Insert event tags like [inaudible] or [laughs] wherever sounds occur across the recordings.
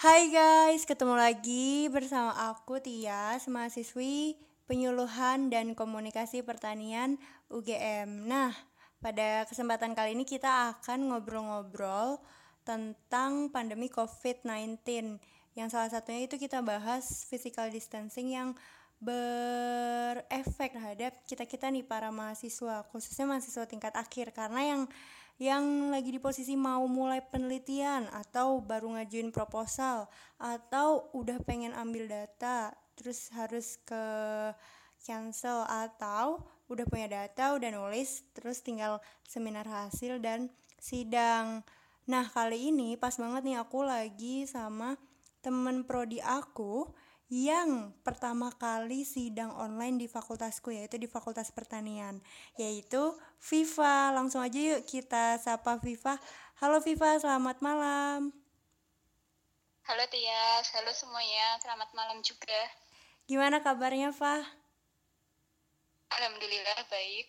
Hai guys, ketemu lagi bersama aku Tias, mahasiswi penyuluhan dan komunikasi pertanian UGM. Nah, pada kesempatan kali ini kita akan ngobrol-ngobrol tentang pandemi COVID-19 yang salah satunya itu kita bahas physical distancing yang berefek terhadap kita-kita nih para mahasiswa, khususnya mahasiswa tingkat akhir karena yang yang lagi di posisi mau mulai penelitian atau baru ngajuin proposal atau udah pengen ambil data terus harus ke cancel atau udah punya data udah nulis terus tinggal seminar hasil dan sidang. Nah kali ini pas banget nih aku lagi sama temen prodi aku yang pertama kali sidang online di fakultasku yaitu di Fakultas Pertanian yaitu Viva. Langsung aja yuk kita sapa Viva. Halo Viva, selamat malam. Halo Tias, halo semuanya, selamat malam juga. Gimana kabarnya, Fa? Alhamdulillah baik.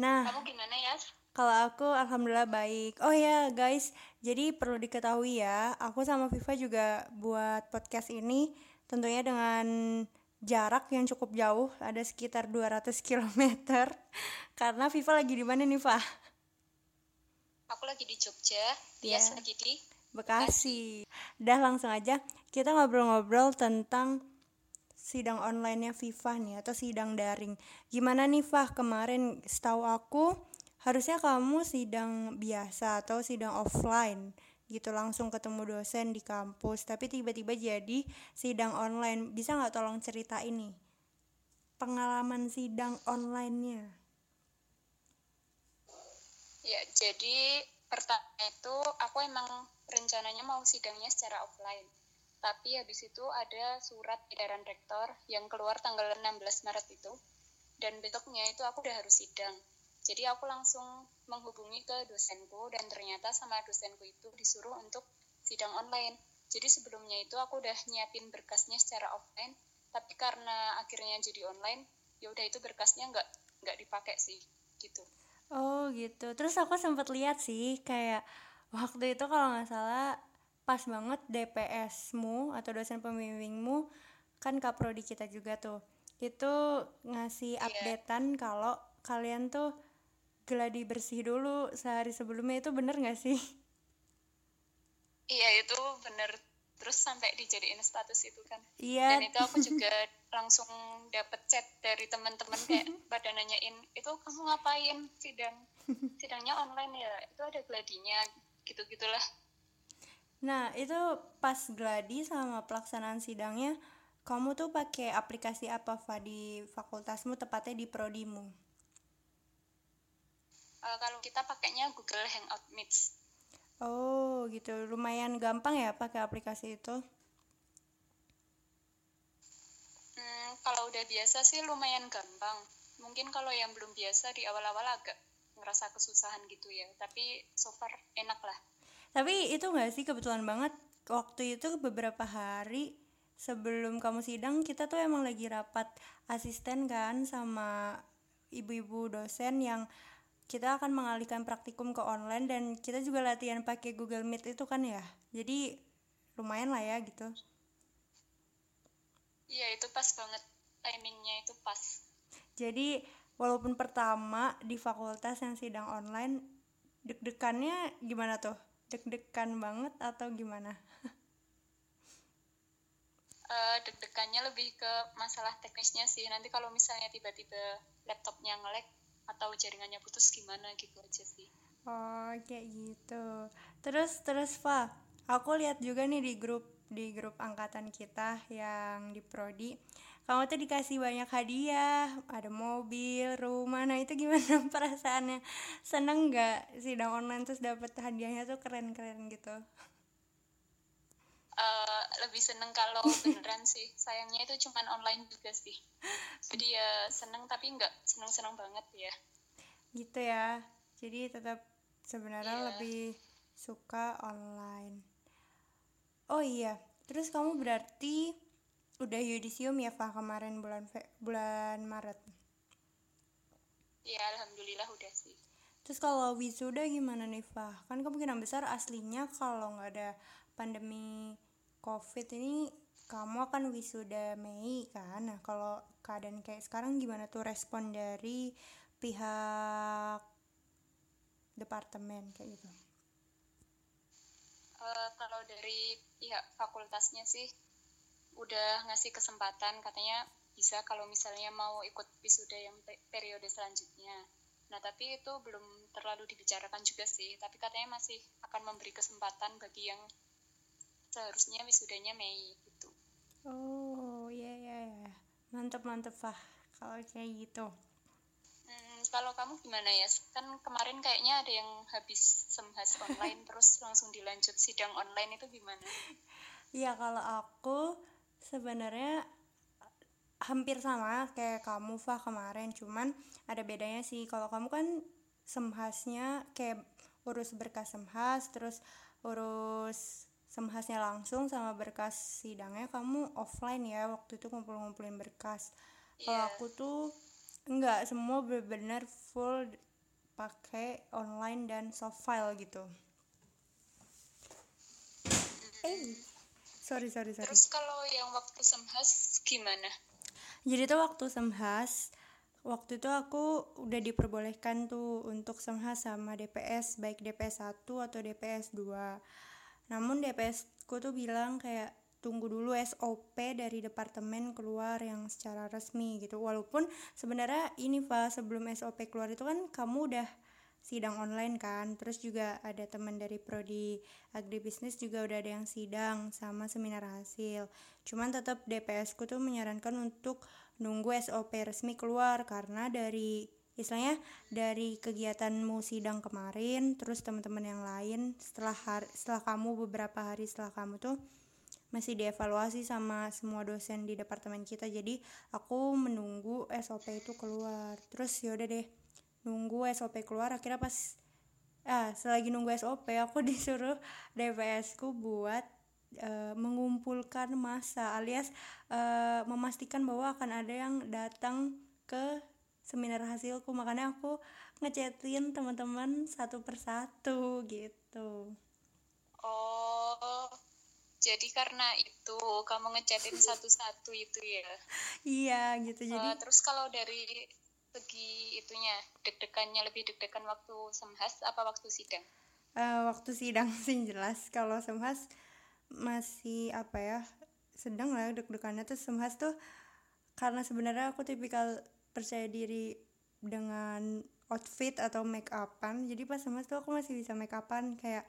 Nah, kamu gimana ya? Kalau aku alhamdulillah baik. Oh ya, guys, jadi perlu diketahui ya, aku sama Viva juga buat podcast ini tentunya dengan jarak yang cukup jauh ada sekitar 200 km [laughs] karena Viva lagi di mana nih Pak? Aku lagi di Jogja, dia yeah. lagi di Bekasi. Dah langsung aja kita ngobrol-ngobrol tentang sidang online-nya Viva nih atau sidang daring. Gimana nih Fah kemarin setahu aku harusnya kamu sidang biasa atau sidang offline gitu langsung ketemu dosen di kampus tapi tiba-tiba jadi sidang online. Bisa nggak tolong cerita ini pengalaman sidang onlinenya? Ya jadi pertama itu aku emang rencananya mau sidangnya secara offline. Tapi habis itu ada surat edaran rektor yang keluar tanggal 16 Maret itu. Dan besoknya itu aku udah harus sidang jadi aku langsung menghubungi ke dosenku dan ternyata sama dosenku itu disuruh untuk sidang online. Jadi sebelumnya itu aku udah nyiapin berkasnya secara offline, tapi karena akhirnya jadi online, ya udah itu berkasnya nggak nggak dipakai sih, gitu. Oh gitu. Terus aku sempat lihat sih kayak waktu itu kalau nggak salah pas banget DPS-mu atau dosen pembimbingmu kan kaprodi kita juga tuh itu ngasih yeah. updatean kalau kalian tuh geladi bersih dulu sehari sebelumnya itu bener gak sih? Iya itu bener. Terus sampai dijadiin status itu kan. Iya. Dan itu aku juga langsung dapet chat dari teman-teman kayak pada nanyain itu kamu ngapain? Sidang sidangnya online ya? Itu ada gladinya gitu gitulah nah itu pas gladi sama pelaksanaan sidangnya kamu tuh pakai aplikasi apa Fa? Di fakultasmu tepatnya di prodimu uh, kalau kita pakainya Google Hangout Meets. Oh, gitu. Lumayan gampang ya pakai aplikasi itu? Hmm, kalau udah biasa sih lumayan gampang. Mungkin kalau yang belum biasa di awal-awal agak ngerasa kesusahan gitu ya. Tapi so far enak lah. Tapi itu nggak sih kebetulan banget waktu itu beberapa hari sebelum kamu sidang kita tuh emang lagi rapat asisten kan sama ibu-ibu dosen yang kita akan mengalihkan praktikum ke online dan kita juga latihan pakai Google Meet itu kan ya. Jadi lumayan lah ya gitu. Iya itu pas banget. Timingnya itu pas. Jadi walaupun pertama di fakultas yang sidang online deg-degannya gimana tuh? Deg-degan banget atau gimana? Uh, [laughs] deg-degannya lebih ke masalah teknisnya sih. Nanti kalau misalnya tiba-tiba laptopnya ngelek atau jaringannya putus gimana gitu aja sih. Oh kayak gitu. Terus terus Fa aku lihat juga nih di grup di grup angkatan kita yang di prodi kamu tuh dikasih banyak hadiah ada mobil rumah. Nah itu gimana [laughs] perasaannya? Seneng nggak sidang online terus dapet hadiahnya tuh keren keren gitu? Uh, lebih seneng kalau [laughs] beneran sih. Sayangnya itu cuman online juga sih. Jadi ya seneng tapi nggak seneng seneng banget ya. Gitu ya. Jadi tetap sebenarnya yeah. lebih suka online. Oh iya terus kamu berarti udah yudisium ya Fah kemarin bulan Fe bulan Maret? Iya alhamdulillah udah sih. Terus kalau wisuda gimana nih Fah? Kan kemungkinan besar aslinya kalau nggak ada pandemi covid ini kamu akan wisuda Mei kan? Nah kalau keadaan kayak sekarang gimana tuh respon dari pihak departemen kayak gitu? Uh, kalau dari pihak fakultasnya sih udah ngasih kesempatan katanya bisa kalau misalnya mau ikut wisuda yang periode selanjutnya. Nah tapi itu belum terlalu dibicarakan juga sih tapi katanya masih akan memberi kesempatan bagi yang seharusnya wisudanya Mei gitu oh iya iya ya mantep mantep Fah kalau kayak gitu kalau kamu gimana ya? Kan kemarin kayaknya ada yang habis semhas online [laughs] terus langsung dilanjut sidang online itu gimana? Iya kalau aku sebenarnya hampir sama kayak kamu Fah kemarin cuman ada bedanya sih kalau kamu kan semhasnya kayak urus berkas semhas terus urus semhasnya langsung sama berkas sidangnya kamu offline ya waktu itu ngumpul-ngumpulin berkas. Kalau yeah. aku tuh enggak semua benar-benar full pakai online dan soft file gitu. Eh sorry sorry sorry. Terus kalau yang waktu semhas gimana? Jadi tuh waktu semhas waktu itu aku udah diperbolehkan tuh untuk semhas sama DPS baik DPS 1 atau DPS 2 namun DPS ku tuh bilang kayak tunggu dulu SOP dari departemen keluar yang secara resmi gitu. Walaupun sebenarnya ini Fa sebelum SOP keluar itu kan kamu udah sidang online kan? Terus juga ada teman dari prodi agribisnis juga udah ada yang sidang sama seminar hasil. Cuman tetap DPS ku tuh menyarankan untuk nunggu SOP resmi keluar karena dari istilahnya dari kegiatanmu sidang kemarin terus teman-teman yang lain setelah hari, setelah kamu beberapa hari setelah kamu tuh masih dievaluasi sama semua dosen di departemen kita. Jadi aku menunggu SOP itu keluar. Terus yaudah deh nunggu SOP keluar. Akhirnya pas ah selagi nunggu SOP aku [laughs] disuruh DPS ku buat uh, mengumpulkan masa alias uh, memastikan bahwa akan ada yang datang ke seminar hasilku. Makanya aku ngechatin teman-teman satu persatu gitu. Oh jadi karena itu kamu ngechatin satu-satu itu ya? [laughs] Iya gitu. Jadi uh, terus kalau dari segi itunya deg-degannya lebih deg-degan waktu semhas apa waktu sidang? Uh, waktu sidang [laughs] sih jelas. Kalau semhas masih apa ya sedang lah deg-degannya. Tuh semhas tuh karena sebenarnya aku tipikal percaya diri dengan outfit atau make upan jadi pas semhas tuh aku masih bisa make upan kayak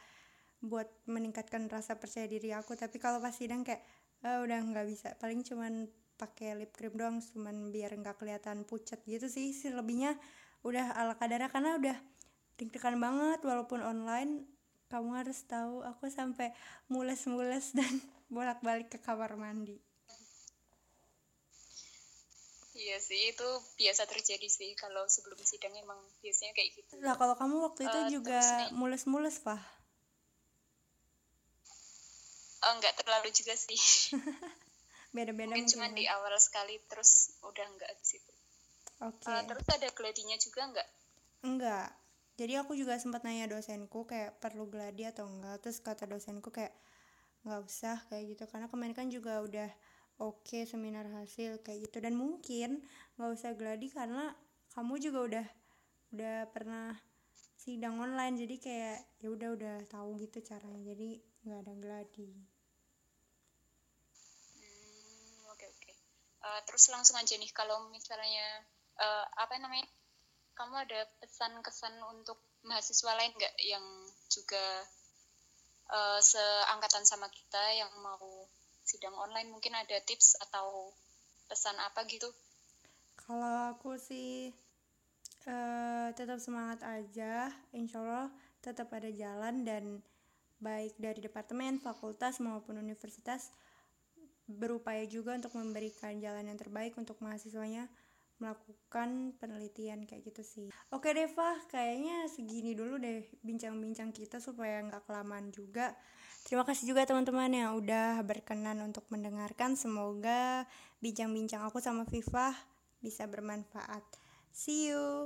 buat meningkatkan rasa percaya diri aku. Tapi kalau pas sidang kayak oh, udah nggak bisa. Paling cuman pakai lip cream doang cuman biar nggak kelihatan pucat gitu sih. Selebihnya udah ala kadarnya karena udah deg-degan banget walaupun online kamu harus tahu aku sampai mules-mules dan [laughs] bolak-balik ke kamar mandi Iya sih itu biasa terjadi sih kalau sebelum sidang emang biasanya kayak gitu. Lah kalau kamu waktu itu uh, juga mules-mules, Pak? oh, nggak terlalu juga sih. [laughs] Beda-beda mungkin cuma di awal sekali terus udah nggak di situ. Oke. Okay. uh, terus ada gladinya juga nggak? Enggak jadi aku juga sempat nanya dosenku kayak perlu gladi atau enggak terus kata dosenku kayak nggak usah kayak gitu. Karena kemarin kan juga udah oke okay, seminar hasil kayak gitu. Dan mungkin nggak usah gladi karena kamu juga udah udah pernah sidang online. Jadi kayak ya udah udah tahu gitu caranya. Jadi nggak ada gladi. Hmm, oke uh, terus langsung aja nih kalau misalnya uh, apa namanya kamu ada pesan kesan untuk mahasiswa lain nggak yang juga uh, seangkatan sama kita yang mau sidang online mungkin ada tips atau pesan apa gitu? Kalau aku sih uh, tetap semangat aja. Insya Allah tetap ada jalan dan baik dari departemen, fakultas maupun universitas berupaya juga untuk memberikan jalan yang terbaik untuk mahasiswanya melakukan penelitian kayak gitu sih. Oke Deva, kayaknya segini dulu deh bincang-bincang kita supaya nggak kelamaan juga. Terima kasih juga teman-teman yang udah berkenan untuk mendengarkan. Semoga bincang-bincang aku sama Viva bisa bermanfaat. See you.